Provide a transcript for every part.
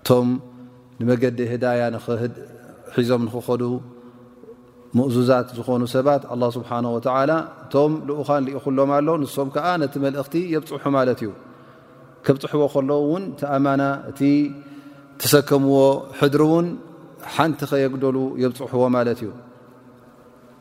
እቶም ንመገዲ ህዳያ ሒዞም ንክኸዱ ሙእዙዛት ዝኾኑ ሰባት ኣላ ስብሓን ወተዓላ እቶም ልኡኻን ልኢኹሎም ኣሎ ንሶም ከዓ ነቲ መልእኽቲ የብፅሑ ማለት እዩ ከብፅሕዎ ከለዉ እውን ተኣማና እቲ ተሰከምዎ ሕድሪ እውን ሓንቲ ከየግደሉ የብፅሕዎ ማለት እዩ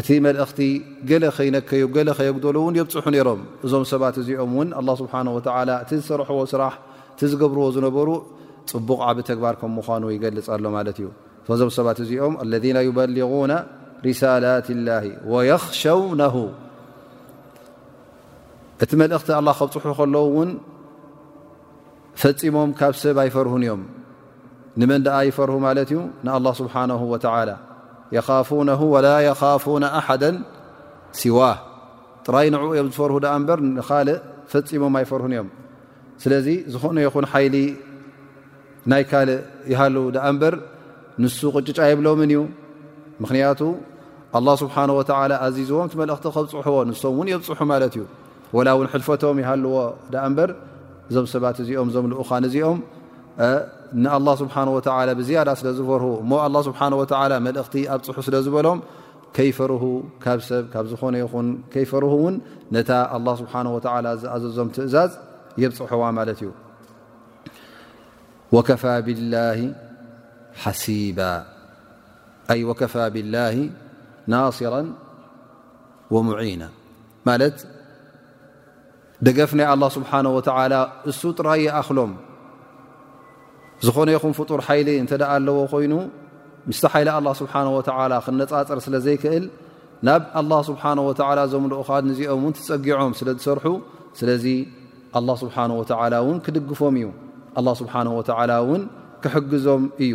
እቲ መልእኽቲ ገለ ከይነከዩ ገለ ከየጉደሉ እውን የብፅሑ ነይሮም እዞም ሰባት እዚኦም እውን ኣላ ስብሓን ወተዓላ እቲ ዝሰርሕዎ ስራሕ እቲ ዝገብርዎ ዝነበሩ ፅቡቕ ዓብ ተግባር ከም ምዃኑ ይገልፅ ኣሎ ማለት እዩ ፈዞም ሰባት እዚኦም ኣለና ዩበሊغና ሪሳላት ላ ወየኽሸውነሁ እቲ መልእኽቲ ኣላ ከብፅሑ ከለዉ እውን ፈጺሞም ካብ ሰብ ኣይፈርሁን እዮም ንመን ደኣ ይፈርሁ ማለት እዩ ንኣላህ ስብሓነሁ ወተዓላ የኻፉነሁ ወላ የኻፉነ ኣሓደ ሲዋህ ጥራይ ንዕኡ እዮም ዝፈርሁ ደኣ እምበር ንኻልእ ፈፂሞም ኣይፈርሁን እዮም ስለዚ ዝኾነ ይኹን ሓይሊ ናይ ካልእ ይሃሉ ደኣ እምበር ንሱ ቅጭጫ የብሎምን እዩ ምኽንያቱ ኣላህ ስብሓን ወተዓላ ኣዚዝዎም እቲ መልእኽቲ ከብፅሑዎ ንሶም እውን የብፅሑ ማለት እዩ ወላ ውን ሕልፈቶም ይሃልዎ ደኣ እምበር እዞም ሰባት እዚኦም እዞም ልኡኻን እዚኦም ንኣላ ስብሓ ወላ ብዝያዳ ስለ ዝፈርሁ እሞ ኣላ ስብሓ ወላ መልእኽቲ ኣብፅሑ ስለ ዝበሎም ከይፈርሁ ካብ ሰብ ካብ ዝኾነ ይኹን ከይፈርሁ እውን ነታ ኣላ ስብሓ ወላ ዝኣዘዞም ትእዛዝ የብፅሖዋ ማለት እዩ ወከፋ ብላ ሓሲባ ኣይ ወከፋ ብላ ናስራ ወሙዒና ማለት ደገፍ ናይ ኣላ ስብሓን ወተላ እሱ ጥራይ ይኣኽሎም ዝኾነ ይኹም ፍጡር ሓይሊ እንተ ደኣ ኣለዎ ኮይኑ ምስቲ ሓይሊ ኣላ ስብሓን ወተላ ክነፃፀር ስለ ዘይክእል ናብ ኣላ ስብሓን ወተላ ዞም ልኡኻ ንዚኦም እውን ትፀጊዖም ስለ ዝሰርሑ ስለዚ ኣላ ስብሓን ወተላ እውን ክድግፎም እዩ ኣላ ስብሓን ወተላ እውን ክሕግዞም እዩ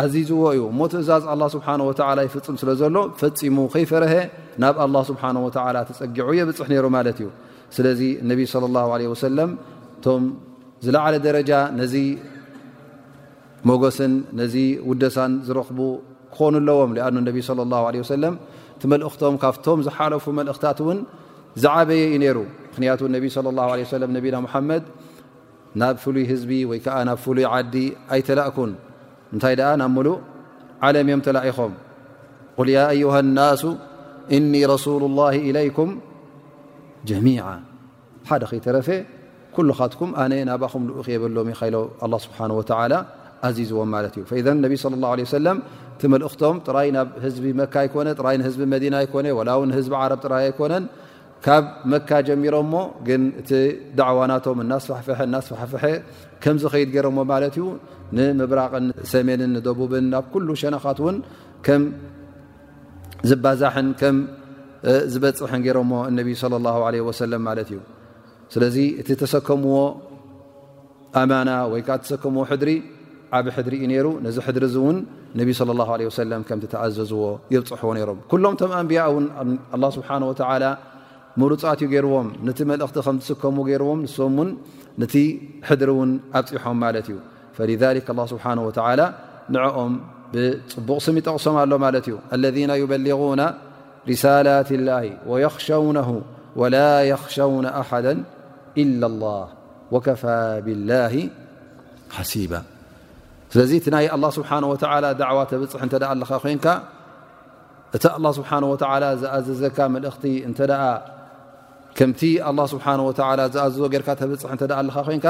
ኣዚዝዎ እዩ እሞ ትእዛዝ ኣላ ስብሓን ወተላ ይፍፅም ስለ ዘሎ ፈፂሙ ከይፈረሀ ናብ ኣላ ስብሓን ወተላ ተፀጊዑ የብፅሕ ነይሩ ማለት እዩ ስለዚ እነቢ ለ ላ ለ ወሰለም እቶም ዝለዓለ ደረጃ ነዚ ሞገስን ነዚ ውደሳን ዝረኽቡ ክኾኑ ኣለዎም ኣኑ እነቢ ለ ላ ለ ወሰለም እቲ መልእኽቶም ካብቶም ዝሓለፉ መልእኽታት እውን ዝዓበየ እዩ ነይሩ ምክንያቱ እነቢ ለ ላ ለ ሰለም ነቢና ሙሓመድ ናብ ፍሉይ ህዝቢ ወይ ከኣ ናብ ፍሉይ ዓዲ ኣይተላእኩን እንታይ ደኣ ናብ ምሉእ ዓለም እዮም ተላኢኾም ቁል ያ ኣዩሃ ናሱ እኒ ረሱሉ ላሂ ኢለይኩም ጀሚዓ ሓደ ከይተረፈ ኩሉኻትኩም ኣነ ናባኹም ልኡኽ የበሎም ኢኸኢሎ ኣላ ስብሓን ወተዓላ ኣዚዝዎም ማለት እዩ ፈኢዘ ነቢ ስለ ላሁ ለ ሰለም እቲ መልእኽቶም ጥራይ ናብ ህዝቢ መካ ኣይኮነ ጥራይ ንህዝቢ መዲና ኣይኮነ ወላ ውን ህዝቢ ዓረብ ጥራይ ኣይኮነን ካብ መካ ጀሚሮሞ ግን እቲ ዳዕዋ ናቶም እናስፋሕፈሐ እናስፋሕፈሐ ከምዝኸይድ ገይሮሞ ማለት እዩ ንምብራቕን ሰሜንን ንደቡብን ናብ ኩሉ ሸነኻት እውን ከም ዝባዛሕን ከም ዝበፅሕን ገይሮሞ እነቢይ ለ ላ ለ ወሰለም ማለት እዩ ስለዚ እቲ ተሰከምዎ ኣማና ወይ ከኣ እተሰከምዎ ሕድሪ ዓብ ሕድሪ እዩ ነይሩ ነዚ ሕድሪ እዚ እውን ነቢ صለ ላه ለ ወሰለም ከምቲ ተኣዘዝዎ የብፅሕዎ ነይሮም ኩሎም ቶም ኣንብያ እውን ኣላ ስብሓን ወተዓላ ምሩፃት እዩ ገይርዎም ነቲ መልእኽቲ ከም ዝስከሙ ገይርዎም ንሶም እውን ነቲ ሕድሪ እውን ኣብፂሖም ማለት እዩ ፈሊክ ላ ስብሓን ወተዓላ ንዕኦም ብፅቡቕ ስም ይጠቕሶም ኣሎ ማለት እዩ ኣለذና ዩበሊغና ሪሳላት ላ ወየኽሸውነሁ ወላ የኽሸውነ ኣሓደ ኢላ ላህ ወከፋ ብላሂ ሓሲባ ስለዚ እቲ ናይ ኣላ ስብሓን ወተላ ዳዕዋ ተብፅሕ እንተ ኣለኻ ኮንካ እቲ ኣላ ስብሓን ወተላ ዝኣዘዘካ መልእኽቲ እንተ ከምቲ ኣላ ስብሓን ወተላ ዝኣዘዞ ጌርካ ተብፅሕ እተ ኣለኻ ኮንካ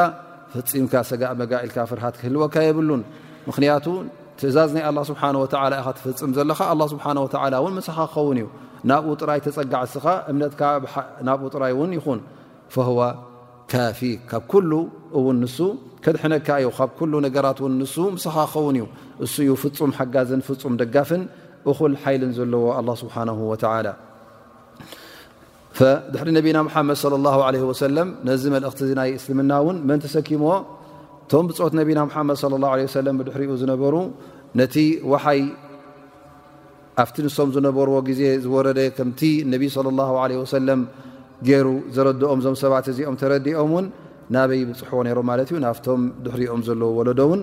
ፈፂምካ ሰጋእ መጋ ኢልካ ፍርሃት ክህልወካ የብሉን ምኽንያቱ ትእዛዝ ናይ ኣላ ስብሓን ወተላ ኢኻ ትፍፅም ዘለኻ ኣላ ስብሓን ወተላ እውን ምሳኻ ክኸውን እዩ ናብኡ ጥራይ ተፀጋዕ እስኻ እምነትካ ናብኡ ጥራይ እውን ይኹን ፈህወ ካፊክ ካብ ኩሉ እውን ንሱ ከድሕነካ እዩ ካብ ኩሉ ነገራት ውን ንሱ ምሳኻ ክኸውን እዩ እሱ እዩ ፍፁም ሓጋዝን ፍፁም ደጋፍን እኹል ሓይልን ዘለዎ ኣላ ስብሓን ወተላ ፈድሕሪ ነቢና ሙሓመድ ለ ላ ለ ወሰለም ነዚ መልእኽቲ እዚ ናይ እስልምና እውን መን ተሰኪምዎ እቶም ብፆት ነቢና ሙሓመድ ለ ላ ለ ወሰለም ብድሕሪኡ ዝነበሩ ነቲ ወሓይ ኣብቲ ንሶም ዝነበርዎ ግዜ ዝወረደ ከምቲ ነቢ ሰለላሁ ዓለይሂ ወሰለም ገይሩ ዘረድኦም እዞም ሰባት እዚኦም ተረዲኦም እውን ናበይ ይብጽሕዎ ነይሮም ማለት እዩ ናብቶም ድሕሪኦም ዘለዎ ወለዶ እውን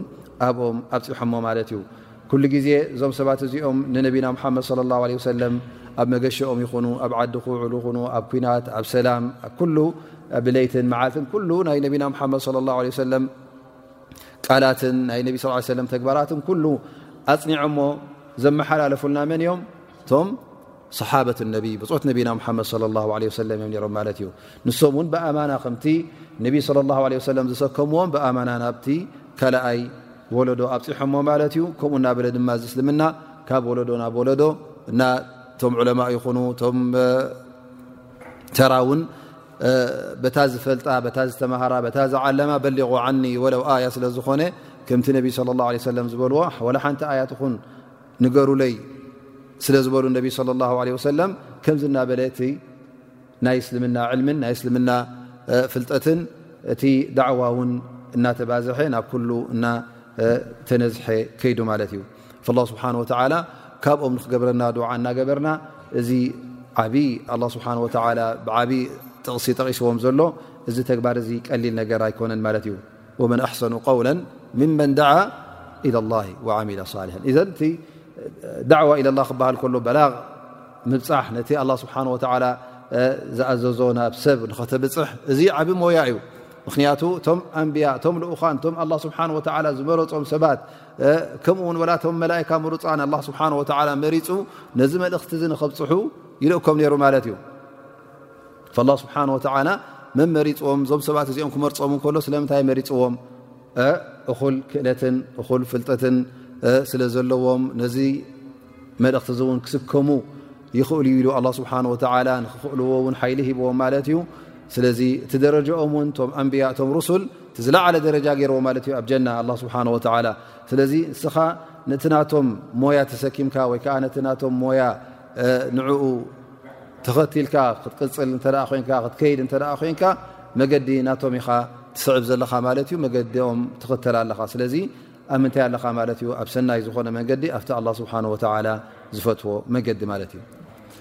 ኣብኦም ኣብጺሖሞ ማለት እዩ ኩሉ ግዜ እዞም ሰባት እዚኦም ንነቢና ሙሓመድ ሰለላሁ ዓለይሂ ወሰለም ኣብ መገሸኦም ይኹኑ ኣብ ዓዲ ክውዕሉ ይኹኑ ኣብ ኩናት ኣብ ሰላም ኣብ ኩሉ ብለይትን መዓልትን ኩሉ ናይ ነቢና ሙሓመድ ሰለላሁ ዓለይሂ ወሰለም ቃላትን ናይ ነቢ ስ ሰለ ተግባራትን ኩሉ ኣፅኒዖሞ ዘመሓላለፉልና መን እዮም እቶም ሰሓበት ነቢ ብፆት ነቢና ሓመድ ለ ላ ለ ሰለ እዮም ነሮም ማለት እዩ ንሶም እውን ብኣማና ከምቲ ነቢ ለ ላ ለ ሰለ ዝሰከምዎም ብኣማና ናብቲ ካልኣይ ወለዶ ኣብፅሖሞ ማለት እዩ ከምኡ እናበለ ድማ ዝእስልምና ካብ ወለዶ ናብ ወለዶ እናቶም ዕለማ ይኹኑ ቶም ተራውን በታ ዝፈልጣ በታ ዝተማሃራ በታ ዝዓለማ በሊغ ዓኒ ወለው ኣያ ስለ ዝኾነ ከምቲ ነቢ صለ ላه ለ ሰለም ዝበልዎ ወላ ሓንቲ ኣያ ትኹን ንገሩለይ ስለ ዝበሉ ነቢ صለ ላ ለ ወሰለም ከምዚ እናበለ እቲ ናይ እስልምና ዕልምን ናይ እስልምና ፍልጠትን እቲ ዳዕዋ እውን እናተባዝሐ ናብ ኩሉ እናተነዝሐ ከይዱ ማለት እዩ ላ ስብሓን ወተላ ካብኦም ንክገብረና ድዓ እናገበርና እዚ ዓብይ ኣላ ስብሓ ወላ ብዓብዪ ጥቕሲ ጠቒስዎም ዘሎ እዚ ተግባር እዚ ቀሊል ነገር ኣይኮነን ማለት እዩ ወመን ኣሕሰኑ ቀውላ ምመን ደዓ ኢላ ላ ዓሚላ ሳልሐ እዘ እቲ ዳዕዋ ኢለ ላ ክበሃል ከሎ በላቕ ምብፃሕ ነቲ ኣላ ስብሓ ወላ ዝኣዘዞ ናብ ሰብ ንኸተብፅሕ እዚ ዓብ ሞያ እዩ ምክንያቱ እቶም ኣንብያ እቶም ልኡኻን እቶም ኣላ ስብሓን ወላ ዝመረፆም ሰባት ከምኡ ውን ላቶም መላካ ምሩፃን ኣ ስብሓ መሪፁ ነዚ መልእኽቲ እ ንከብፅሑ ይልእከም ነይሩ ማለት እዩ ስብሓ መን መሪፅዎም እዞም ሰባት እዚኦም ክመርፆም ከሎ ስለምንታይ መሪፅዎም እኹል ክእለትን እል ፍልጠትን ስለ ዘለዎም ነዚ መልእኽቲ እ ውን ክስከሙ ይኽእሉ ኢሉ ስብሓ ንክኽእልዎ ን ሓይሊ ሂብዎም ማለት እዩ ስለዚ እቲ ደረጃኦም ን ቶም ኣንብያ ቶም ሩሱል እቲ ዝለዓለ ደረጃ ገይርዎ ማለት እዩ ኣብ ጀና ኣላ ስብሓን ወተዓላ ስለዚ ንስኻ ነቲ ናቶም ሞያ ተሰኪምካ ወይ ከዓ ነቲ ናቶም ሞያ ንዕኡ ተኸትልካ ክትቅፅል እተ ኮንካ ክትከይድ እተ ኮንካ መገዲ ናቶም ኢኻ ትስዕብ ዘለኻ ማለት እዩ መገዲኦም ትኽተል ኣለኻ ስለዚ ኣብ ምንታይ ኣለኻ ማለት እዩ ኣብ ሰናይ ዝኾነ መንገዲ ኣብቲ ኣላ ስብሓን ወተዓላ ዝፈትዎ መገዲ ማለት እዩ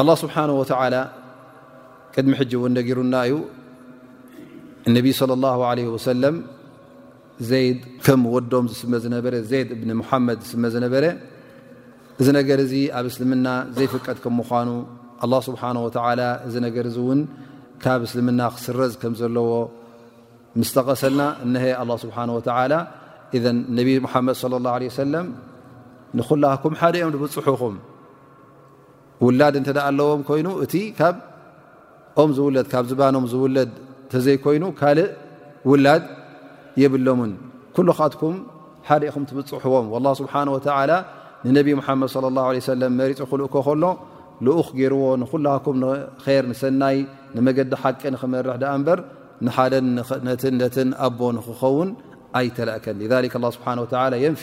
ኣላ ስብሓን ወተዓላ ቅድሚ ሕጂ እውን ነጊሩና እዩ እነቢይ ለ ላ ለ ወሰለም ዘይድ ከም ወዶም ዝስመ ዝነበረ ዘይድ እብኒ ሙሓመድ ዝስመ ዝነበረ እዚ ነገር እዚ ኣብ እስልምና ዘይፍቀድ ከም ምኳኑ ኣላ ስብሓን ወተላ እዚ ነገር እዚ እውን ካብ እስልምና ክስረዝ ከም ዘለዎ ምስ ጠቐሰልና እነሀ ኣላ ስብሓን ወተላ እዘ ነቢይ ሙሓመድ ለ ላ ለ ሰለም ንኩላኩም ሓደ እዮም ዝብፅሑኹም ውላድ እተ ኣለዎም ኮይኑ እቲ ካብ ኦም ዝውለድ ካብ ዝባኖም ዝውለድ እተዘይኮይኑ ካልእ ውላድ የብሎምን ኩሉካትኩም ሓደ ኢኹም ትብፅሑዎም ላ ስብሓ ወላ ንነቢ ሓመድ ለ ላ ሰለ መሪፁ ክልእኮ ከሎ ልኡኽ ገይርዎ ንኩላኩም ንር ንሰናይ ንመገዲ ሓቂ ንክመርሕ ዳኣ እምበር ንሓደን ነትን ነትን ኣቦ ንክኸውን ኣይተላእከን ስብሓ የንፊ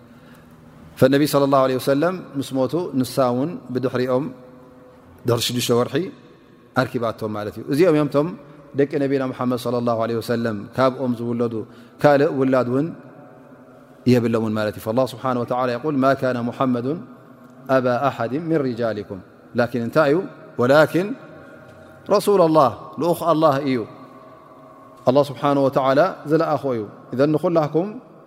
ፈነቢ صለ ላه ለ ወሰለም ምስ ሞቱ ንሳ ውን ብድሕሪኦም ድሪ ሽዱሽተ ወርሒ ኣርኪባቶም ማለት እዩ እዚኦም እዮም ቶም ደቂ ነቢና ሓመድ صለ ላه ለ ወሰለም ካብኦም ዝውለዱ ካልእ ውላድ ውን የብሎምን ማለት እዩ ላ ስብሓን ወላ የል ማ ካነ ሙሓመዱ ኣባ ኣሓድ ምን ርጃሊኩም ላኪን እንታይ እዩ ወላኪን ረሱላ ላ ልኡኽ ኣላ እዩ ኣላ ስብሓን ወተላ ዝለኣኾ እዩ እዘ ንኩላኩም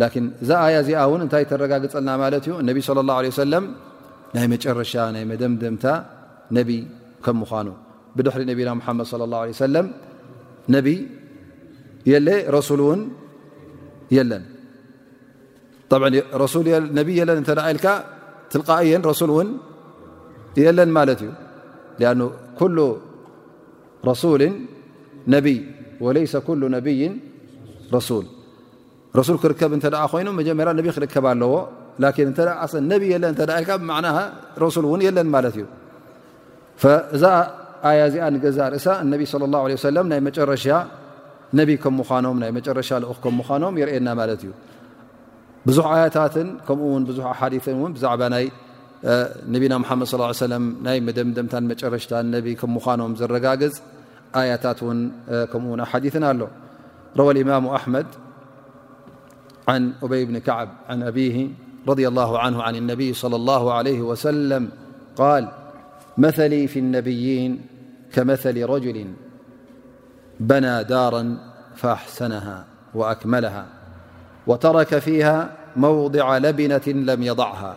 ላኪን እዛ ኣያ እዚኣ ውን እንታይ ተረጋግፀልና ማለት እዩ ነቢ صለ ላه ለ ሰለም ናይ መጨረሻ ናይ መደምደምታ ነቢ ከም ምዃኑ ብድሕሪ ነቢና ሙሓመድ صለ ላه ለ ሰለም ነቢ የለ ረሱል እውን የለን ረሱ ነቢ የለን እተ ኢልካ ትልቃ እየን ረሱል እውን የለን ማለት እዩ ኣ ኩሉ ረሱልን ነብይ ወለይሰ ኩሉ ነብይን ረሱል ረሱል ክርከብ እተ ኮይኑ መጀመርያ ነቢ ክርከብ ኣለዎ ነቢ የለ ረሱል ውን የለን ማለት እዩ እዛ ኣያ እዚኣ ንገዛ ርእሳ እነቢ ለ ላ ሰለ ናይ መጨረሻ ነቢ ከም ምኖም ናይ መጨረሻ ልኡኽ ከም ምዃኖም የርእየና ማለት እዩ ብዙሕ ኣያታትን ከምኡውን ብዙሕ ሓዲትን እውን ብዛዕባ ናይ ነቢና ሓመድ ስ ሰለ ናይ መደምደምታን መጨረሽታን ነቢ ከም ምዃኖም ዘረጋግፅ ኣያታት ን ከምኡውን ሓዲትን ኣሎ روى الإمام أحمد عن أبي بن كعب عن أبيه - رضي الله عنه عن النبي - صلى الله عليه وسلم - قال مثلي في النبيين كمثل رجل بنى دارا فأحسنها وأكملها وترك فيها موضع لبنة لم يضعها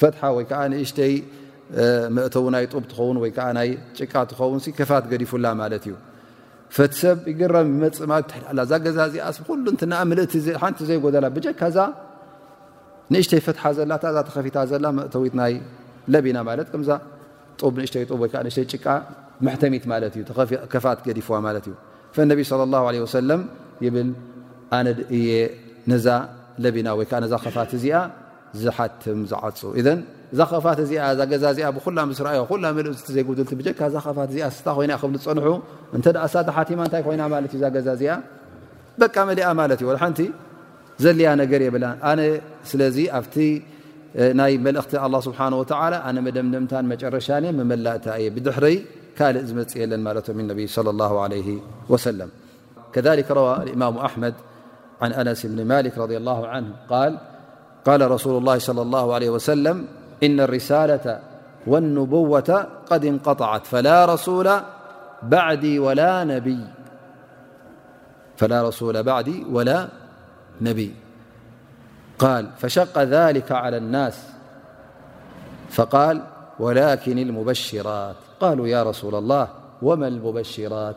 ፈትሓ ወይ ከዓ ንእሽተይ መእተዊ ናይ ጡብ ትኸውን ወይ ከዓ ናይ ጭቃ ትኸውን ከፋት ገዲፉላ ማለት እዩ ፈቲ ሰብ ይግረም ይመፅእ ማለት ትሕላ እዛ ገዛ እዚኣስ ብኩሉ እንትናኣ ምልእቲ ሓንቲ ዘይጎደላ ብጀካዛ ንእሽተይ ፈትሓ ዘላ እታ እዛ ተኸፊታ ዘላ መእተዊት ናይ ለቢና ማለት ከምዛ ጡብ ንእሽተይ ጡብ ወይ ከዓ ንእሽተይ ጭቃ መሕተሚት ማለት እዩ ከፋት ገዲፍዋ ማለት እዩ ፈነቢ ስለ ላሁ ለ ወሰለም ይብል ኣነ እየ ነዛ ለቢና ወይ ከዓ ነዛ ከፋት እዚኣ ዝሓትም ዝዓጹ ኢዘን እዛ ኸፋት እዚኣ እዛ ገዛ እዚኣ ብኩላ ምስ ረኣዮ ኩላ መልእዝቲ ዘይጉድልቲ ብጀካ እዛ ኸፋት እዚኣ ስታ ኮይና ክብ ዝፀንሑ እንተ ሳተ ሓቲማ እንታይ ኮይና ማለት እዩ እዛ ገዛ እዚኣ በቃ መሊኣ ማለት እዩ ሓንቲ ዘድልያ ነገር የብላ ኣነ ስለዚ ኣብቲ ናይ መልእኽቲ ኣላ ስብሓን ወተላ ኣነ መደምደምታን መጨረሻን መመላእታ እየ ብድሕረይ ካልእ ዝመፅእ የለን ማለትም ነብይ ለ ለ ወሰለም كذلك روى الإمام أحمد عن أنس بن مالك -رضي الله عنه-قال قال رسول الله صلى الله عليه وسلم إن الرسالة والنبوة قد انقطعت فلا رسول بعدي ولا نبي قال فشق ذلك على الناس فقال ولكن المبشرات قالوا يا رسول الله وما المبشرات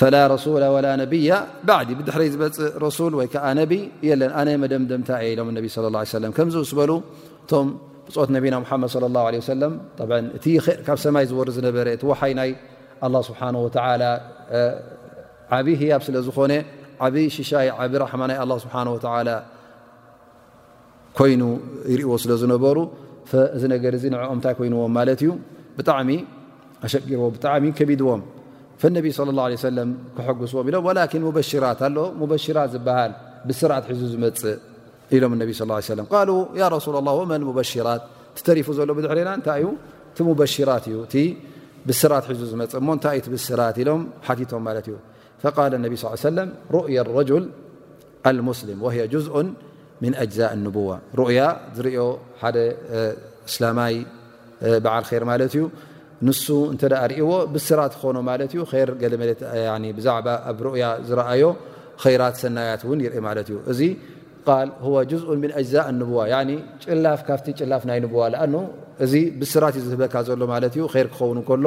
ፈላ ረሱላ ወላ ነብያ ባዕዲ ብድሕረይ ዝበፅእ ረሱል ወይ ከዓ ነቢ የለን ኣነ መደምደምታ እየ ኢሎም ነቢ ስ ላ ሰለም ከምዚ ስበሉ እቶም ብፆት ነቢና ሓመድ ለ ላ ለ ሰለም እቲ ካብ ሰማይ ዝወር ዝነበረ እቲ ወሓይ ናይ ኣላ ስብሓን ወተላ ዓብዪ ህያብ ስለ ዝኾነ ዓብዪ ሽሻይ ዓብ ራሕማ ናይ ኣላ ስብሓን ወተላ ኮይኑ ይርእዎ ስለ ዝነበሩ እዚ ነገር እዚ ንዕኦም እንታይ ኮይንዎም ማለት እዩ ብጣዕሚ ኣሸጊርዎ ብጣዕሚ ከቢድዎም ፈነቢ ስለ ላ ለ ሰለም ክሐጉስዎም ኢሎም ወላኪን ሙበሽራት ኣሎ ሙበሽራት ዝበሃል ብስራት ሒዙ ዝመፅእ ኢሎም ነቢ ስ ሰለም ቃሉ ያ ረሱላ ላ ወመን ሙበሽራት ትተሪፉ ዘሎ ብድሕሬና እንታይ እዩ እቲ ሙበሽራት እዩ እቲ ብስራት ሒዙ ዝመፅእ እሞ እንታይ እዩ ትብስራት ኢሎም ሓቲቶም ማለት እዩ ፈቃል ነቢ ስ ሰለም ሩእያ ረጅል ኣልሙስሊም ወ ጅዝء ምን ኣጅዛእ ንቡዋ ሩእያ ዝርኦ ሓደ እስላማይ በዓል ር ማለት እዩ ንሱ እንተ ርእዎ ብስራት ክኾኖ ማለት እዩ ር ገለ መት ብዛዕባ ኣብ ሩእያ ዝረኣዮ ኸይራት ሰናያት እውን ይርኢ ማለት እዩ እዚ ቃል ጅዝء ምን ኣጅዛእ ንቡዋ ጭላፍ ካብቲ ጭላፍ ናይ ንቡዋ ኣ እዚ ብስራት እዩ ዝህበካ ዘሎ ማለት እዩ ር ክኸውን ከሎ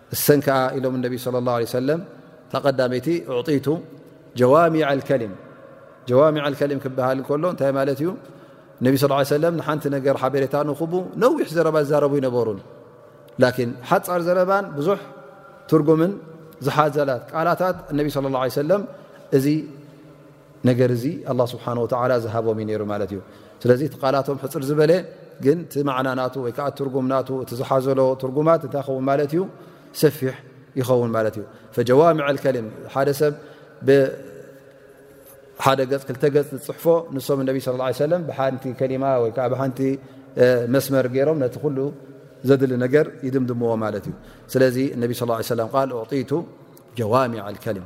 እሰን ከኣ ኢሎም እነቢ صለ ላه ለ ሰለም እታ ቀዳመይቲ ኣዕጢቱ ጀዋሚ ልከሊም ጀዋሚ ልከሊም ክበሃል ከሎ እንታይ ማለት እዩ ነቢ ስ ሰለም ንሓንቲ ነገር ሓበሬታ ንኽቡ ነዊሕ ዘረባ ዝዛረቡ ይነበሩን ላኪን ሓፃር ዘረባን ብዙሕ ትርጉምን ዝሓዘላት ቃላታት እነቢ ስለ ላ ሰለም እዚ ነገር እዚ ኣላ ስብሓን ወተዓላ ዝሃቦም እዩ ነይሩ ማለት እዩ ስለዚ እቲ ቃላቶም ሕፅር ዝበለ ግን እቲ ማዕና ናቱ ወይ ከዓ ትርጉም ናቱ እቲ ዝሓዘሎ ትርጉማት እንታይ ኸውን ማለት እዩ ሰፊሕ ይኸውን ማለት እዩ ፈጀዋምዐ ልከሊም ሓደ ሰብ ሓደ ገፅ ክልተ ገፅ ዝፅሕፎ ንሶም እነቢ ስለ ላ ሰለም ብሓንቲ ከሊማ ወይ ከዓ ብሓንቲ መስመር ገይሮም ነቲ ኩሉ ዘድሊ ነገር ይድምድምዎ ማለት እዩ ስለዚ እነቢ ስ ሰለም ቃል ኣዕጢቱ ጀዋሚዐ ልከሊም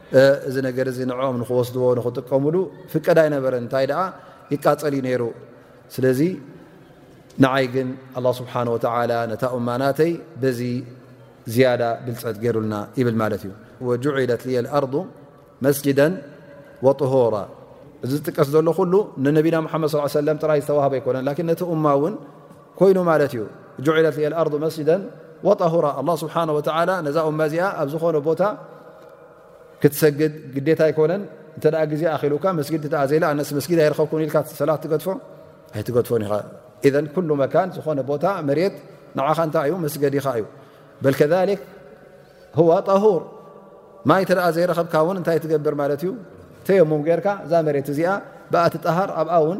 እዚ ነገር እዚ ንዕኦም ንክወስድዎ ንክጥቀምሉ ፍቀድ ኣይነበረን እንታይ ደኣ ይቃፀል እዩ ነይሩ ስለዚ ንዓይ ግን ኣላ ስብሓን ወተላ ነታ እማናተይ በዚ ዝያዳ ብልፀት ገይሩልና ይብል ማለት እዩ ወጁዒለት ልየ ኣርض መስጅደ ወጥሆራ እዚ ዝጥቀስ ዘሎ ኩሉ ንነቢና ሓመድ ስ ሰለም ጥራይ ዝተዋህበ ኣይኮነን ነቲ እማ እውን ኮይኑ ማለት እዩ ጅዒለት ሊየ ኣርض መስጅደ ወጣሁራ ኣላ ስብሓን ወተላ ነዛ እማ እዚኣ ኣብ ዝኾነ ቦታ ክትሰግድ ግዴታ ኣይኮነን እንተ ግዜ ኣኪሉካ መስጊድ እ ዘይ ኣነስ መስጊድ ኣይረከብኩን ኢልካ ሰላት ትገድፎ ኣይትገድፎን ኢኻ እዘ ኩሉ መካን ዝኾነ ቦታ መሬት ንዓኻ እንታይ እዩ መስገዲኻ እዩ በል ከሊክ ህዋ ጣሁር ማይ እተ ዘይረከብካ እውን እንታይ ትገብር ማለት እዩ ተየሙም ጌርካ እዛ መሬት እዚኣ ብኣ ትጠሃር ኣብኣ ውን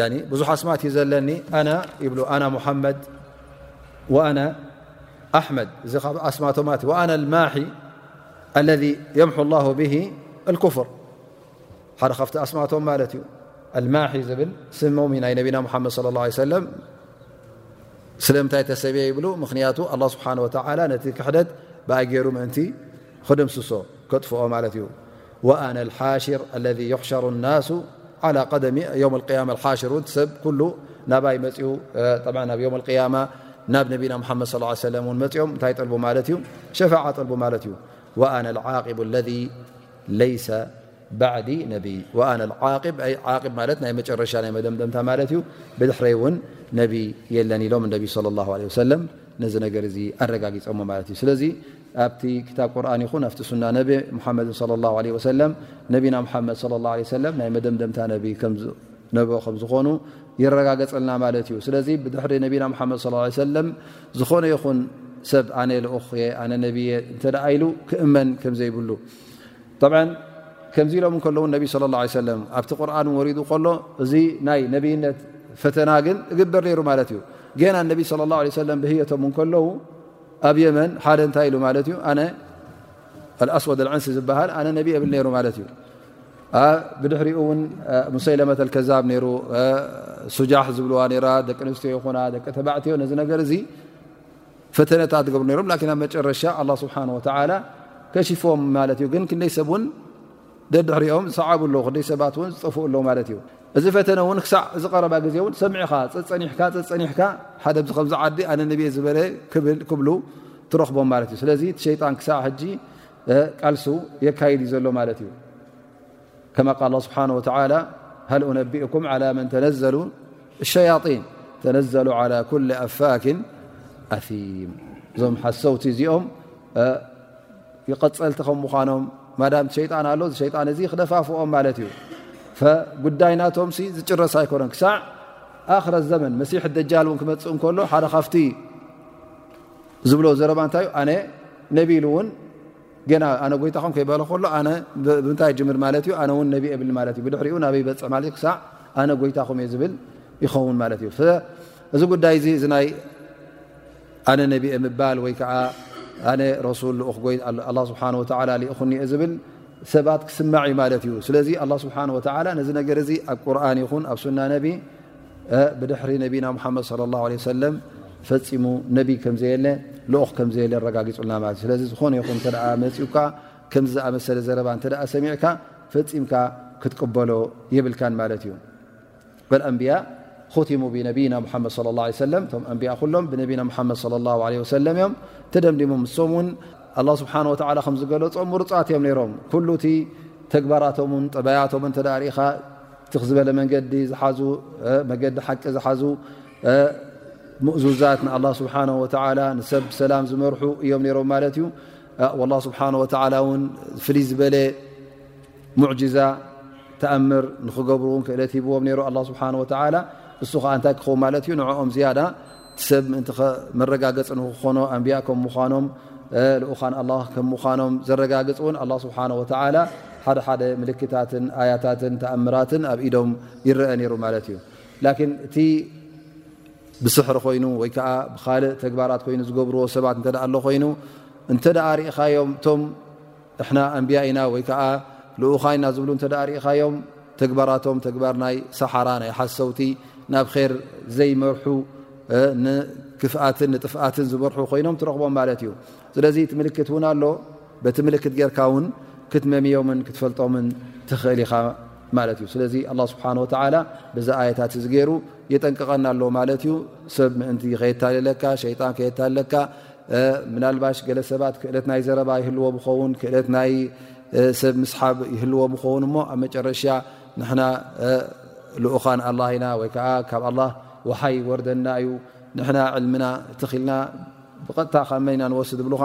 ያኒ ብዙሕ ኣስማት እዩ ዘለኒ ኣና ይብሉ ኣና ሙሓመድ ወኣና ኣሕመድ እዚ ካብ ኣስማቶም ማለት እዩ ኣና ልማሒ ኣለذ የምሑ ላሁ ብሂ ልኩፍር ሓደ ካብቲ ኣስማቶም ማለት እዩ ኣልማሒ ዝብል ስሞም ዩ ናይ ነቢና ሙሓመድ ለ ላه ሰለም ስለምንታይ ተሰብየ ይብሉ ምኽንያቱ ኣላ ስብሓን ወተላ ነቲ ክሕደት ብኣገይሩ ምእንቲ ክድምስሶ ከጥፍኦ ማለት እዩ ወኣነ ልሓሽር ኣለዚ ይሕሸሩ ናሱ ዓላ ቀደሚ ዮም ልቅያማ ሓሽር እ ሰብ ኩሉ ናባይ መፅኡ ኣብ ዮም ልቅያማ ናብ ነቢና ሙሓመድ ስ ሰለ ን መፅኦም እንታይ ጠልቡ ማለት እዩ ሸፋዓ ጠልቡ ማለት እዩ ኣነ ዓቂቡ ለዚ ለይሰ ባዕዲ ነብይ ኣነ ዓቂብ ዓቂብ ማለት ናይ መጨረሻ ናይ መደምደምታ ማለት እዩ ብድሕረይ እውን ነብይ የለን ኢሎም ነቢ ለ ለ ወሰለም ነዚ ነገር እዚ ኣረጋጊፆሞ ማለት እዩ ስለዚ ኣብቲ ክታብ ቁርን ይኹን ኣብቲ ሱና ነቢ ሙሓመድ ለ ላ ለ ወሰለም ነቢና ሙሓመድ ለ ላ ለ ሰለም ናይ መደምደምታ ነቢ ነቦ ከም ዝኾኑ ይረጋገፀልና ማለት እዩ ስለዚ ብድሕሪ ነቢና ሓመድ ስ ሰለም ዝኾነ ይኹን ሰብ ኣነ ልኡኽ እየ ኣነ ነብየ እንተ ኢሉ ክእመን ከም ዘይብሉ ጠብ ከምዚ ኢሎም ከለዉ ነቢ ስለ ላ ሰለም ኣብቲ ቁርን ወሪዱ ከሎ እዚ ናይ ነብይነት ፈተና ግን እግበር ነይሩ ማለት እዩ ገና ነቢ ስለ ላ ሰለም ብህየቶም ከለዉ ኣብ የመን ሓደ እንታይ ኢሉ ማለት እዩ ኣነ ኣስወድ ኣልዕንሲ ዝበሃል ኣነ ነቢ የብል ነይሩ ማለት እዩ ብድሕሪኡ እውን ሙሰይለመት ኣልከዛብ ነይሩ ሱጃሕ ዝብልዋ ነራ ደቂ ኣንስትዮ ይኹና ደቂ ተባዕትዮ ነዚ ነገር እዚ ፈተነታት ዝገብሩ ነሮም ላኪን ኣብ መጨረሻ ኣላ ስብሓን ወተዓላ ከሽፎም ማለት እዩ ግን ክንደይ ሰብ እውን ደድሕሪኦም ዝሰዓቡ ኣለዉ ክንደይ ሰባት እውን ዝጠፍኡ ኣለዉ ማለት እዩ እዚ ፈተነ እውን ክሳዕ እዚ ቀረባ ግዜ እውን ሰሚዕኻ ፀፀኒሕካ ፀፀኒሕካ ሓደ ዚ ከምዚ ዓዲ ኣነ ንብየ ዝበለ ክብል ክብሉ ትረኽቦም ማለት እዩ ስለዚ እቲ ሸይጣን ክሳዕ ሕጂ ቃልሱ የካይድ እዩ ዘሎ ማለት እዩ ከማ ቃል ላ ስብሓን ወተላ ሃል ኡነቢእኩም ዓላ መን ተነዘሉ ሸያጢን ተነዘሉ ዓላ ኩል ኣፋኪን ኣፊም እዞም ሓሰውቲ እዚኦም ይቐፀልቲ ከም ምዃኖም ማዳም ሸይጣን ኣሎ እዚ ሸይጣን እዚ ክደፋፍኦም ማለት እዩ ጉዳይ ናቶም ሲ ዝጭረስ ኣይኮነን ክሳዕ ኣክረ ዘመን መሲሕ ደጃል እውን ክመፅእ እንከሎ ሓደ ካብቲ ዝብሎ ዘረባ እንታይ እዩ ኣነ ነቢ ኢሉ እውን ገና ኣነ ጎይታኹም ከይበለ ከሎ ኣነ ብምንታይ ጅምር ማለት እዩ ኣነ እውን ነቢ የብል ማለት እዩ ብድሕሪኡ ናበይ ይበፅሕ ማለት እዩ ክሳዕ ኣነ ጎይታኹም እየ ዝብል ይኸውን ማለት እዩ እዚ ጉዳይ እዚ ናይ ኣነ ነቢየ ምባል ወይ ከዓ ኣነ ረሱል ልኡኽ ጎይ ኣላ ስብሓን ወተዓላ ልእኹኒኦ ዝብል ሰባት ክስማዕ እዩ ማለት እዩ ስለዚ ኣላ ስብሓን ወተዓላ ነዚ ነገር እዚ ኣብ ቁርን ይኹን ኣብ ሱና ነቢ ብድሕሪ ነቢና ሙሓመድ ለ ላ ለ ሰለም ፈፂሙ ነቢ ከምዘየለ ልኡኽ ከምዘየለ ኣረጋጊፁልና ማለት እዩ ስለዚ ዝኾነ ይኹን እንተ መፅኡካ ከምዚ ዝኣመሰለ ዘረባ እንተ ሰሚዕካ ፈፂምካ ክትቅበሎ የብልካን ማለት እዩ ኣንብያ ኹቲሙ ብነብይና ሓመድ ص ه ሰለ ቶም ኣንብያ ኩሎም ብነብና ሓመድ ص ه ለ ሰለም እዮም ተደምዲሙ ንሶም ውን ኣ ስብሓ ወ ከም ዝገለፆም ምርፃት እዮም ነሮም ኩሉ እቲ ተግባራቶምን ጠባያቶም እተ ርኢኻ ትኽ ዝበለ መንገዲ ዝሓዙ መገዲ ሓቂ ዝሓዙ ምእዙዛት ንኣ ስብሓ ወ ንሰብ ሰላም ዝመርሑ እዮም ሮም ማለት እዩ ስብሓ ወ ን ፍልይ ዝበለ ሙዕጂዛ ተኣምር ንክገብሩ ውን ክእለት ሂብዎም ነሩ ኣላ ስብሓን ወተላ እሱ ከዓ እንታይ ክኸውን ማለት እዩ ንዕኦም ዝያዳ ሰብ ምእንቲ መረጋገፂ ንክኾኖ ኣንብያ ከም ምዃኖም ልኡኻን ኣላ ከም ምዃኖም ዘረጋግፅ እውን ኣላ ስብሓን ወተላ ሓደ ሓደ ምልክታትን ኣያታትን ተኣምራትን ኣብ ኢዶም ይረአ ነይሩ ማለት እዩ ላኪን እቲ ብስሕሪ ኮይኑ ወይ ከዓ ብካልእ ተግባራት ኮይኑ ዝገብርዎ ሰባት እንተኣ ኣሎ ኮይኑ እንተ ርኢኻዮም እቶም ንሕና ኣንብያ ኢና ወይ ከዓ ልኡኻ ኢና ዝብሉ እንተ ርኢኻዮም ተግባራቶም ተግባር ናይ ሰሓራ ናይ ሓሰውቲ ናብ ር ዘይመርሑ ንክፍኣትን ንጥፍኣትን ዝመርሑ ኮይኖም ትረኽቦም ማለት እዩ ስለዚ እቲ ምልክት እውን ኣሎ በቲ ምልክት ጌርካ ውን ክትመምዮምን ክትፈልጦምን ትኽእል ኢኻ ማለት እዩ ስለዚ ኣላ ስብሓን ወተላ ብዛ ኣየታት እዚ ገይሩ የጠንቅቐና ኣሎ ማለት እዩ ሰብ ምእንቲ ከየታልለካ ሸይጣን ከየታልለካ ምናልባሽ ገለ ሰባት ክእለት ናይ ዘረባ ይህልዎ ብኸውን ክእለት ናይ ሰብ ምስሓብ ይህልዎ ብኸውን እሞ ኣብ መጨረሻ ንሕና ልኡኻን ኣላ ኢና ወይ ከዓ ካብ ኣላ ውሓይ ወርደና እዩ ንሕና ዕልምና ተኺልና ብቐጥታ ካብ መን ኢና ንወስድ ብልኻ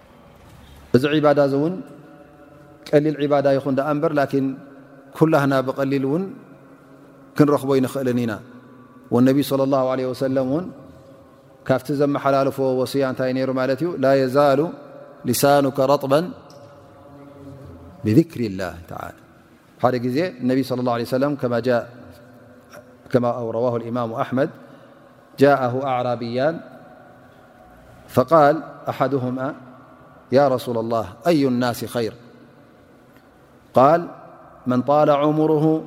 እዚ ዒባዳ እዚ እውን ቀሊል ዒባዳ ይኹን ደኣ እምበር ላኪን ኩላህና ብቐሊል እውን ክንረኽቦ ኣይንኽእልን ኢና ወነቢይ ስለ ላሁ ለ ወሰለም እውን ካብቲ ዘመሓላልፎ ወስያ እንታይ ነይሩ ማለት እዩ ላ የዛሉ ልሳኑከ ረጥበን ብذክሪ ላህ ተላ ز النبي صلى الله عليه وسلم كما رواه الإمام أحمد جاءه أعرابيان فقال أحدهما يا رسول الله أي الناس خير قال من طال عمره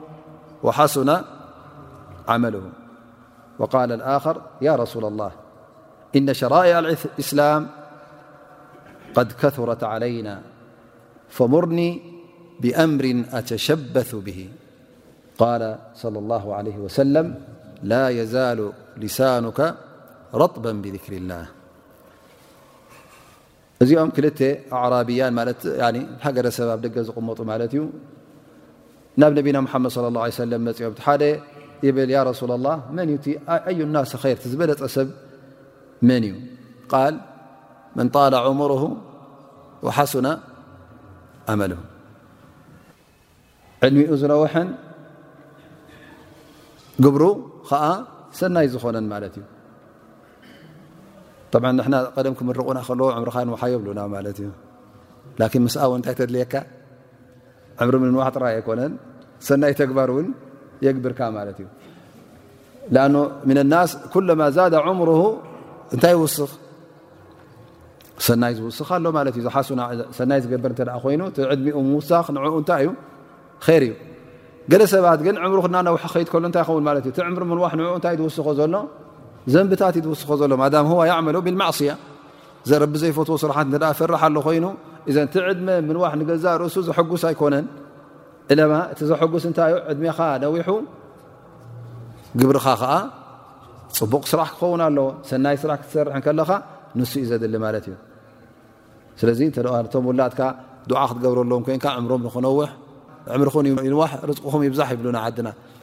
وحسن عمله وقال الآخر يا رسول الله إن شرائع الإسلام قد كثرت علينا فمرني بأمر أتشبث به قال صلى الله عليه وسلم لا يزال لسانك رطبا بذكر الله م كلت أعرابيا حر س د قمط مت ናብ ነቢና ሙሓመድ صለ ላه ለ ሰለም መፅኦም ቲ ሓደ ይብል ያ ረሱላ ላ መን እዩ ኣዩ ናስ ኸይርቲ ዝበለፀ ሰብ መን እዩ ቃል መን ጣላ ዑሙር ሓሱና ኣመል ዕድሚኡ ዝነውሐን ግብሩ ከዓ ሰናይ ዝኾነን ማለት እዩ ብ ንና ቀደም ክምርቑና ከለዎ ዕምርኻ ንውሓ የብሉና ማለት እዩ ላን ምስኣ ውን እንታይ ተድልየካ ዕምሪ ምንዋሕ ጥራይ ኣይኮነን ሰናይ ተግባር እውን የግብርካ ማለት እዩ ኣ ምና ናስ ኩለማ ዛዳ ዕምር እንታይ ይውስኽ ሰናይ ዝውስኽ ኣሎ ማለት እዩ ዝሓሱና ሰናይ ዝገብር እተ ኮይኑ እቲ ዕድሚኡ ምውሳኽ ንዕኡ እንታይ እዩ ር እዩ ገለ ሰባት ግን ዕምሩ ክናነውሒ ከይድ ከሉ እንታይ ይኸውን ማለት እዩ እቲ ዕምሪ ምንዋሕ ንኡ እንታይ ዝውስኾ ዘሎ ዘንብታት እዩ ዝውስኾ ዘሎ ማዳም ዋ ያመሉ ብልማእስያ ዘረቢ ዘይፈትዎ ስርሓት እተ ፈራሕ ኣሎ ኮይኑ ዘ እቲ ዕድመ ምንዋሕ ንገዛእ ርእሱ ዘሐጉስ ኣይኮነን እለማ እቲ ዘሐጉስ እንታይ ዩ ዕድሜኻ ነዊሑ ግብርኻ ከዓ ፅቡቕ ስራሕ ክኸውን ኣለዎ ሰናይ ስራሕ ክትሰርሕ ከለኻ ንሱ እዩ ዘድሊ ማለት እዩ ስለዚ ቶም ውላድካ ዱዓ ክትገብረሎም ኮንካ ዕምሮም ንክነውሕ ዕምርኹም ይንዋሕ ርዝቕኹም ይብዛሕ ይብሉና ዓድና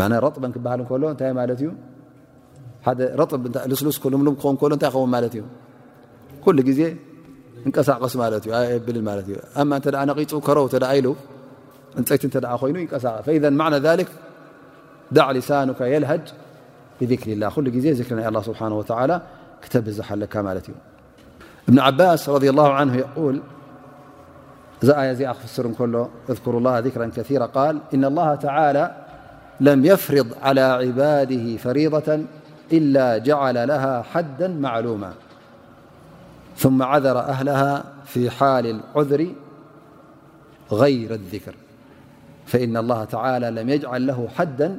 ማና ረጥበን ክበሃል እንከሎ እንታይ ማለት እዩ ሓደ ረጥብ ልስሉስ ልምሉም ክኸውን ከሎ እንታይ ይኸውን ማለት እዩ ኩሉ ግዜ እንቀሳቀስ ማለት እዩ ኣየብልን ማለት እዩ ኣማ እንተ ነቒፁ ከረው እተ ኢሉ እንፀይቲ እተ ኮይኑ ይንቀሳቀ ፈኢዘ ማዕና ዛሊክ ዳዕ ሊሳኑካ የልሃጅ ብክሪ ላ ኩሉ ግዜ ዝክሪ ናይ ኣላ ስብሓን ወተላ ክተብዝሓ ኣለካ ማለት እዩ እብ آيزيأخ فلسرن كل اذكروا الله ذكرا كثيرة قال إن الله تعالى لم يفرض على عباده فريضة إلا جعل لها حدا معلوما ثم عذر أهلها في حال العذر غير الذكر فإن الله تعالى لم يجعل له حدا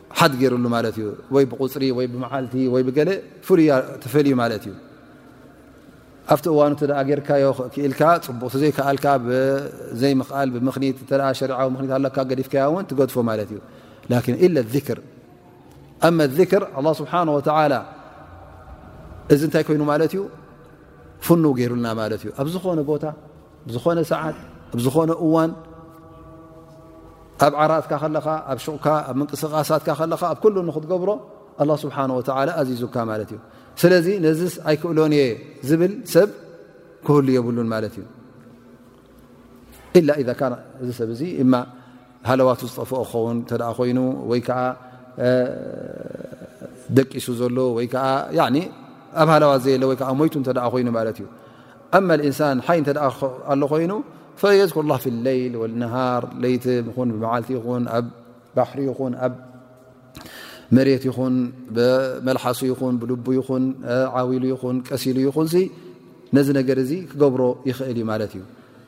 ሓድ ገይርሉ ማለት እዩ ወይ ብቁፅሪ ወይ ብመዓልቲ ወይ ብገለ ፍሉይ ተፈልዩ ማለት እዩ ኣብቲ እዋኑ ተ ገርካዮ ክኢልካ ፅቡቅ ተዘይከኣልካ ብዘይምክኣል ብምክት ተ ሸሪዊ ምክ ኣለካ ገዲፍካዮ ውን ትገድፎ ማለት እዩ ላን ኢለ ዚክር ኣመ ዚክር ኣላ ስብሓን ወተላ እዚ እንታይ ኮይኑ ማለት እዩ ፍኑ ገይሩልና ማለት እዩ ኣብ ዝኾነ ቦታ ዝኾነ ሰዓት ኣብ ዝኾነ እዋን ኣብ ዓራትካ ከለኻ ኣብ ሹቕካ ኣብ ምንቅስቃሳትካ ከለኻ ኣብ ኩሉ ንክትገብሮ ኣላ ስብሓን ወተላ ኣዚዙካ ማለት እዩ ስለዚ ነዚ ኣይክእሎን እየ ዝብል ሰብ ክህሉ የብሉን ማለት እዩ ኢላ ኢዛ ካን እዚ ሰብ እዚ እማ ሃለዋቱ ዝጠፍኦ ክኸውን እተ ኮይኑ ወይ ከዓ ደቂሱ ዘሎ ወይ ከዓ ኣብ ሃለዋት ዘየለ ወይከዓ ሞይቱ እተ ኮይኑ ማለት እዩ ኣማ እንሳን ሓይ እተ ኣሎ ኮይኑ ፈየዝኩር ላ ለይል ነሃር ለይቲ ን ብመዓልቲ ይኹን ኣብ ባሕሪ ይኹን ኣብ መሬት ይኹን ብመልሓሱ ይኹን ብልቡ ይኹን ዓብሉ ይኹን ቀሲሉ ይኹን ነዚ ነገር እዚ ክገብሮ ይኽእል እዩ ማለት እዩ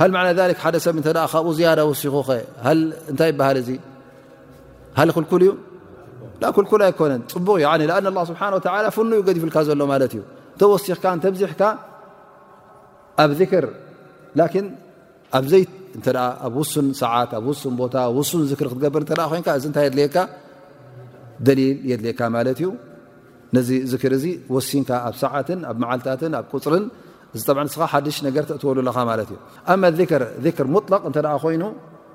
ሃ ማዕና ሊክ ሓደ ሰብ እተ ካብኡ ዝያዳ ወሲኹኸ እንታይ ይበሃል እዚ ሃ ክልኩል እዩ ክልኩል ኣይኮነን ፅቡቕ እዩ ን ስብሓ ፍኑ ዩ ገዲፍልካ ዘሎ ማለት እዩ ተወሲኽካ ተብዚሕካ ኣብ ዚክር ን ኣብ ዘይ ኣብ ውሱን ሰዓት ኣብ ውሱን ቦታ ውሱን ዝክሪ ክትገብር እተ ኮንካ እዚ እንታይ የድልየካ ደሊል የድልየካ ማለት እዩ ነዚ ዝክር እዚ ወሲንካ ኣብ ሰዓትን ኣብ መዓልታትን ኣብ ቁፅርን እዚ ጠብዓ ንስኻ ሓድሽ ነገር ተእትወሉ ኣለኻ ማለት እዩ ኣመ ር ር ሙጥለቕ እንተ ኮይኑ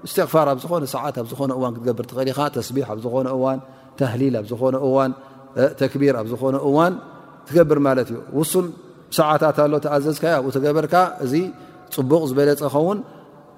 እስትቕፋር ኣብ ዝኾነ ሰዓት ኣብ ዝኾነ እዋን ክትገብር ትኽእል ኢኻ ተስቢሕ ኣብ ዝኾነ እዋን ተህሊል ኣብ ዝኾነ እዋን ተክቢር ኣብ ዝኾነ እዋን ትገብር ማለት እዩ ውሱን ሰዓታት ኣሎ ተኣዘዝካዮ ኣብኡ ተገበርካ እዚ ፅቡቕ ዝበለፀ ኸውን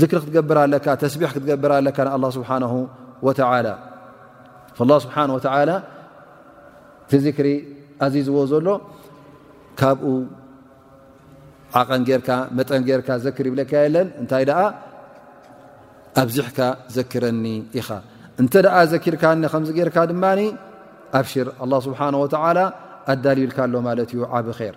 ዝክሪ ክትገብር ኣለካ ተስቢሕ ክትገብር ኣለካ ንኣላ ስብሓን ወተላ ላ ስብሓን ወተላ እቲ ዝክሪ ኣዚዝዎ ዘሎ ካብኡ ዓቐን ጌርካ መጠን ጌርካ ዘክር ይብለካ የለን እንታይ ደኣ ኣብዚሕካ ዘክረኒ ኢኻ እንተ ደኣ ዘኪርካኒ ከምዚ ጌርካ ድማ ኣብሽር ኣላ ስብሓን ወተላ ኣዳልዩልካ ኣሎ ማለት እዩ ዓብ ር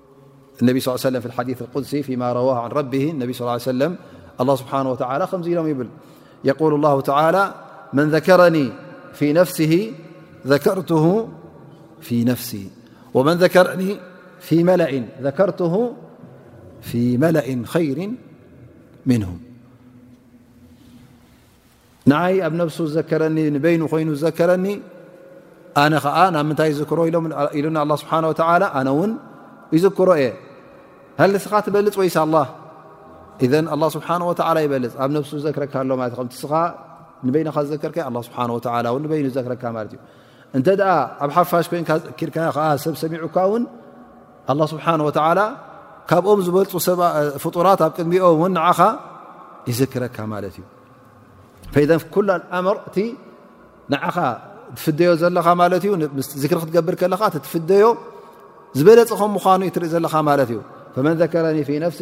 نبصلىه ي وسلم في الحديث القدسي فيما رواه عن ربه انب صىاه عيه سلمالله سبحانهوتالى لمبيقول الله تعالى من ذكرنفيلذكرته في مل خير منهم ንዓይ ኣብ ነብሱ ዝዘከረኒ ንበይኑ ኮይኑ ዝዘከረኒ ኣነ ከዓ ናብ ምንታይ ይዝክሮ ኢሎም ኢሉና ኣላ ስብሓን ወተላ ኣነ እውን ይዝክሮ እየ ሃሊ ስኻ ትበልፅ ወይስ ኣላ እዘን ኣላ ስብሓን ወተላ ይበልፅ ኣብ ነብሱ ዝዘክረካ ኣሎ ማለት ከምቲ ስኻ ንበይንኻ ዝዘከርከ ኣላ ስብሓን ወተላ ውን ንበይኑ ዝዘክረካ ማለት እዩ እንተ ኣብ ሓፋሽ ኮንካ ዘኪርካዮ ከ ሰብ ሰሚዑካ ውን ኣላ ስብሓን ወተላ ካብኦም ዝበልፁ ፍጡራት ኣብ ቅድሚኦ ውን ንዓኻ ይዝክረካ ማለት እዩ ፈዘ ኩላ ኣምር እቲ ንዓኻ ትፍደዮ ዘለኻ ማለት እዩ ዝክሪ ክትገብር ከለካ እቲ ትፍደዮ ዝበለፅ ከም ምኳኑ ትርኢ ዘለኻ ማለት እዩ መን ዘከረኒ ፊ ነፍሲ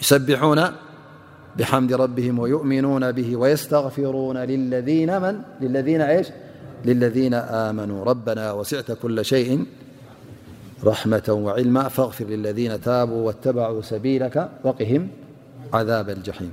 يسبحون بحمد ربهم ويؤمنون به ويستغفرون لمذي للذين آمنوا ربنا وسعت كل شيء رحمة وعلما فاغفر للذين تابوا واتبعوا سبيلك وقهم عذابا الجحيم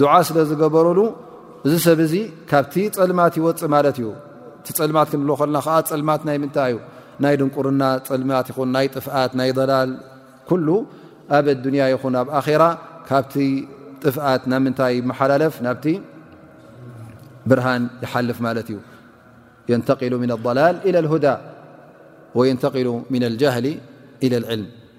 ዱዓ ስለ ዝገበረሉ እዚ ሰብ እዚ ካብቲ ፀልማት ይወፅእ ማለት እዩ እቲ ፀልማት ክንብሎ ከልና ከዓ ፀልማት ናይ ምንታይ እዩ ናይ ድንቁርና ፀልማት ይኹን ናይ ጥፍኣት ናይ ላል ኩሉ ኣብ ኣዱንያ ይኹን ኣብ ኣራ ካብቲ ጥፍኣት ናብ ምንታይ ይመሓላለፍ ናብቲ ብርሃን ይሓልፍ ማለት እዩ የንተቂሉ ምን ኣላል ኢ ልሁዳ ወየንተቂሉ ምን ልጃህሊ ኢ ልዕልም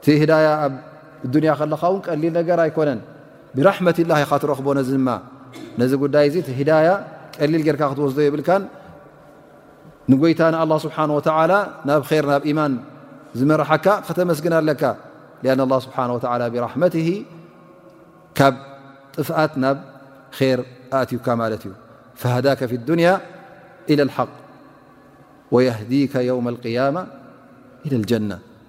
እቲ ህዳያ ኣብ ዱንያ ከለኻ ውን ቀሊል ነገር ኣይኮነን ብራሕመት ላ ኢኻ ትረኽቦ ነዚ ድማ ነዚ ጉዳይ እዚ እቲ ህዳያ ቀሊል ጌርካ ክትወስዶ የብልካን ንጎይታ ንኣ ስብሓ ወ ናብ ር ናብ ኢማን ዝመርሓካ ከተመስግና ኣለካ ን ኣ ስብሓ ወ ብራሕመት ካብ ጥፍኣት ናብ ር ኣእትዩካ ማለት እዩ ፈሃዳከ ፊ ዱንያ ኢለ ሓቅ ወየህዲከ የውም ልቅያማ ኢለ ጀና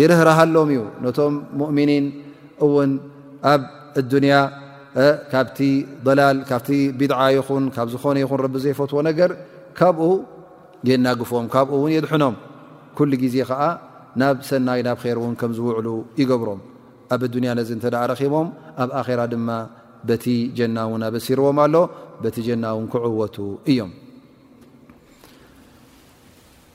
ይርህርሃሎም እዩ ነቶም ሙእሚኒን እውን ኣብ እዱንያ ካብቲ ላል ካብቲ ቢድዓ ይኹን ካብ ዝኾነ ይኹን ረቢ ዘይፈትዎ ነገር ካብኡ የናግፎም ካብኡ እውን የድሕኖም ኩሉ ግዜ ከዓ ናብ ሰናይ ናብ ር እውን ከም ዝውዕሉ ይገብሮም ኣብ ኣዱንያ ነዚ እንተ ረኪቦም ኣብ ኣኼራ ድማ በቲ ጀና እውን ኣበሲርዎም ኣሎ በቲ ጀና እውን ክዕወቱ እዮም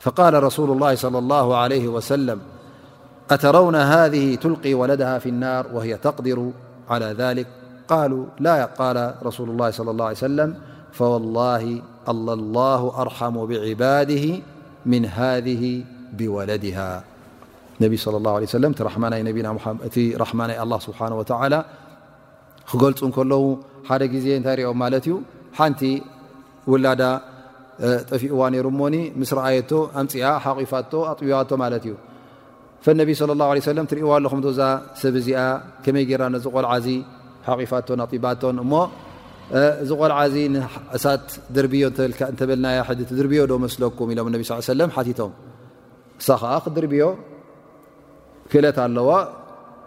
فقال رسول الله صلى الله عليه وسلم أترون هذه تلقي ولدها في النار وهي تقدر على ذلك قل ل ال رسول الله صلى الله عليه سلم فوالله لله أرحم بعباده من هذه بوለدها ن صلى الله عليه رح ና الله سبحانه وتعلى ክገልፁ ከለዉ ሓደ ግዜ እንታይ ሪኦም ማለት እዩ ሓንቲ ውላዳ ጠፊኡዋ ነይሩ ሞኒ ምስ ረኣየቶ ኣምፅኣ ሓቂፋቶ ኣጥቢባቶ ማለት እዩ ፈነቢ ስለ ላ ለ ሰለም ትርእዋ ኣለኹም ዶዛ ሰብ እዚኣ ከመይ ጌራ ነዚ ቆልዓ እዚ ሓቂፋቶን ኣጥቢባቶን እሞ እዚ ቆልዓ እዚ ንእሳት ድርብዮ እተበልና ሕዚ ትድርብዮ ዶ መስለኩም ኢሎም ነቢ ስ ሰለም ሓቲቶም እሳ ኸዓ ክድርብዮ ክእለት ኣለዋ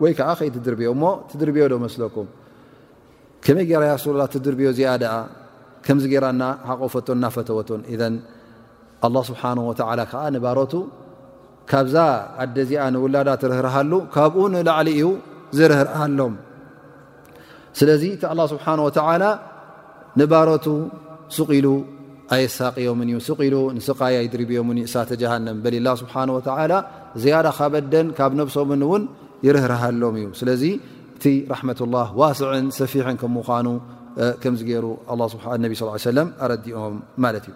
ወይ ከዓ ከይትድርብዮ እሞ ትድርብዮ ዶ መስለኩም ከመይ ገራ ያሱላ ትድርብዮ እዚኣ ደኣ ከምዚ ገራ እና ሓቆፈቶ እናፈተወትን እዘ ኣላ ስብሓን ወተላ ከዓ ንባሮቱ ካብዛ ኣደ እዚኣ ንውላዳ ትርህርሃሉ ካብኡ ንላዕሊ እዩ ዝርህርሃሎም ስለዚ እቲ ኣላ ስብሓን ወተላ ንባሮቱ ሱቕ ኢሉ ኣየሳቅዮምን እዩ ሱቕ ኢሉ ንስቃይ ኣይድርብዮምን እዩ እሳተ ጀሃንም በል ላ ስብሓን ወተላ ዝያዳ ካበደን ካብ ነብሶምን እውን ይርህርሃሎም እዩ ስለዚ እቲ ራሕመት ላ ዋስዕን ሰፊሕን ከም ምኳኑ ከምዚ ገይሩ ነቢ ስ ሰለም ኣረዲኦም ማለት እዩ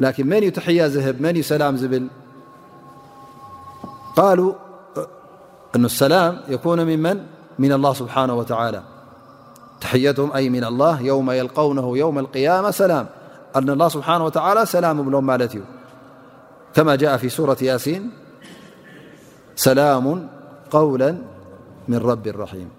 لكن منيتحيا هب منيسلام بل قالوا أن السلام يكون ممن من الله سبحانه وتعالى حيتهم أي من الله يوم يلقونه يوم القيامة سلام أن الله سبحانه وتعالى سلام لل كما جاء في سورة ياسين سلام قولا من رب رحيمهذا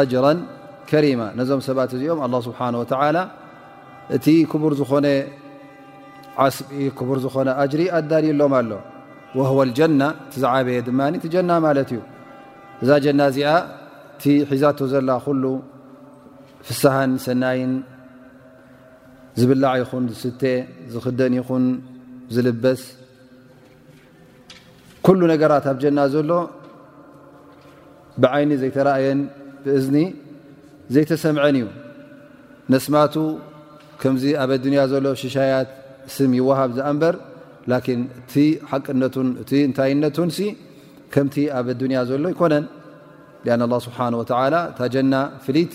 ኣጅራ ከሪማ ነዞም ሰባት እዚኦም ኣላ ስብሓን ወተላ እቲ ክቡር ዝኾነ ዓስቢ ክቡር ዝኾነ ኣጅሪ ኣዳልዩሎም ኣሎ ወህወ ልጀና እቲ ዝዓበየ ድማ እቲ ጀና ማለት እዩ እዛ ጀና እዚኣ እቲ ሒዛቶ ዘላ ኩሉ ፍስሃን ሰናይን ዝብላዕ ይኹን ዝስተ ዝኽደን ይኹን ዝልበስ ኩሉ ነገራት ኣብ ጀና ዘሎ ብዓይኒ ዘይተራእየን ብእዝኒ ዘይተሰምዐን እዩ ነስማቱ ከምዚ ኣብ ኣዱንያ ዘሎ ሽሻያት ስም ይወሃብ ዝኣንበር ላኪን እቲ ሓቅነቱን እቲ እንታይነቱን ሲ ከምቲ ኣብ ኣዱንያ ዘሎ ኣይኮነን ኣን ኣላ ስብሓን ወተላ እታ ጀና ፍልይቲ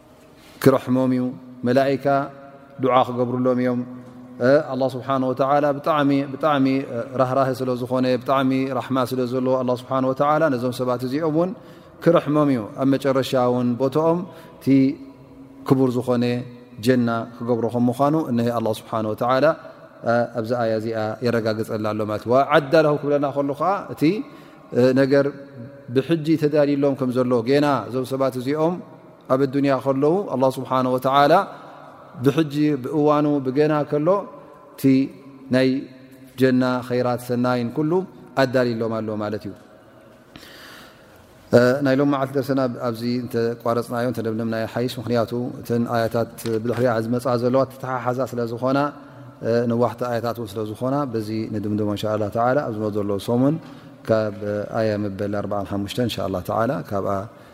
ክርሕሞም እዩ መላካ ዱዓ ክገብርሎም እዮም ኣ ስብሓ ብጣዕሚ ራህራህ ስለዝኾነ ብጣዕሚ ራሕማ ስለ ዘለዎ ኣ ስብሓ ወላ ነዞም ሰባት እዚኦም ውን ክርሕሞም እዩ ኣብ መጨረሻ ውን ቦትኦም እቲ ክቡር ዝኾነ ጀና ክገብሮ ከም ምኳኑ እነ ኣላ ስብሓ ወላ ኣብዚ ኣያ እዚኣ የረጋግፀልና ኣሎ ማለት እዩ ዓዳ ለ ክብለና ከሉ ከዓ እቲ ነገር ብሕጂ ተዳልሎም ከምዘሎ ገና እዞም ሰባት እዚኦም ኣብ ኣዱንያ ከለዉ ኣላህ ስብሓን ወተዓላ ብሕጂ ብእዋኑ ብገና ከሎ እቲ ናይ ጀና ኸይራት ሰናይን ኩሉ ኣዳልሎም ኣሎ ማለት እዩ ናይ ሎም መዓልቲ ደርሰና ኣብዚ እተቋረፅናዮ እተደምደምና ሓይሽ ምክንያቱ እተ ኣያታት ብድሕሪ ዝመፃ ዘለዋ ተተሓሓዛ ስለ ዝኾና ንዋሕቲ ኣያታት ን ስለ ዝኾና በዚ ንድምድሞ እንሻ ላ ተ ኣብዚ መ ዘሎ ሰሙን ካብ ኣያ መበል 4ሓ እንሻ ላ ተ ካብ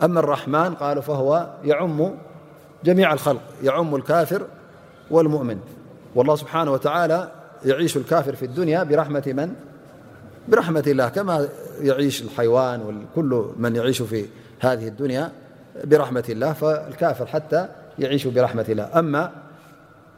الخرةةنأما الرحمن قالو فهو يعم جميع الخلق يعم الكافر والمؤمن والله سبحانه وتعالى يعيش الكافر في الدنيا برحمة من برحمة الله كما يعيش الحيوان كل من يعيش في هذه الدنيا برحمة الله فالكافر حتى يعيشو برحمة الله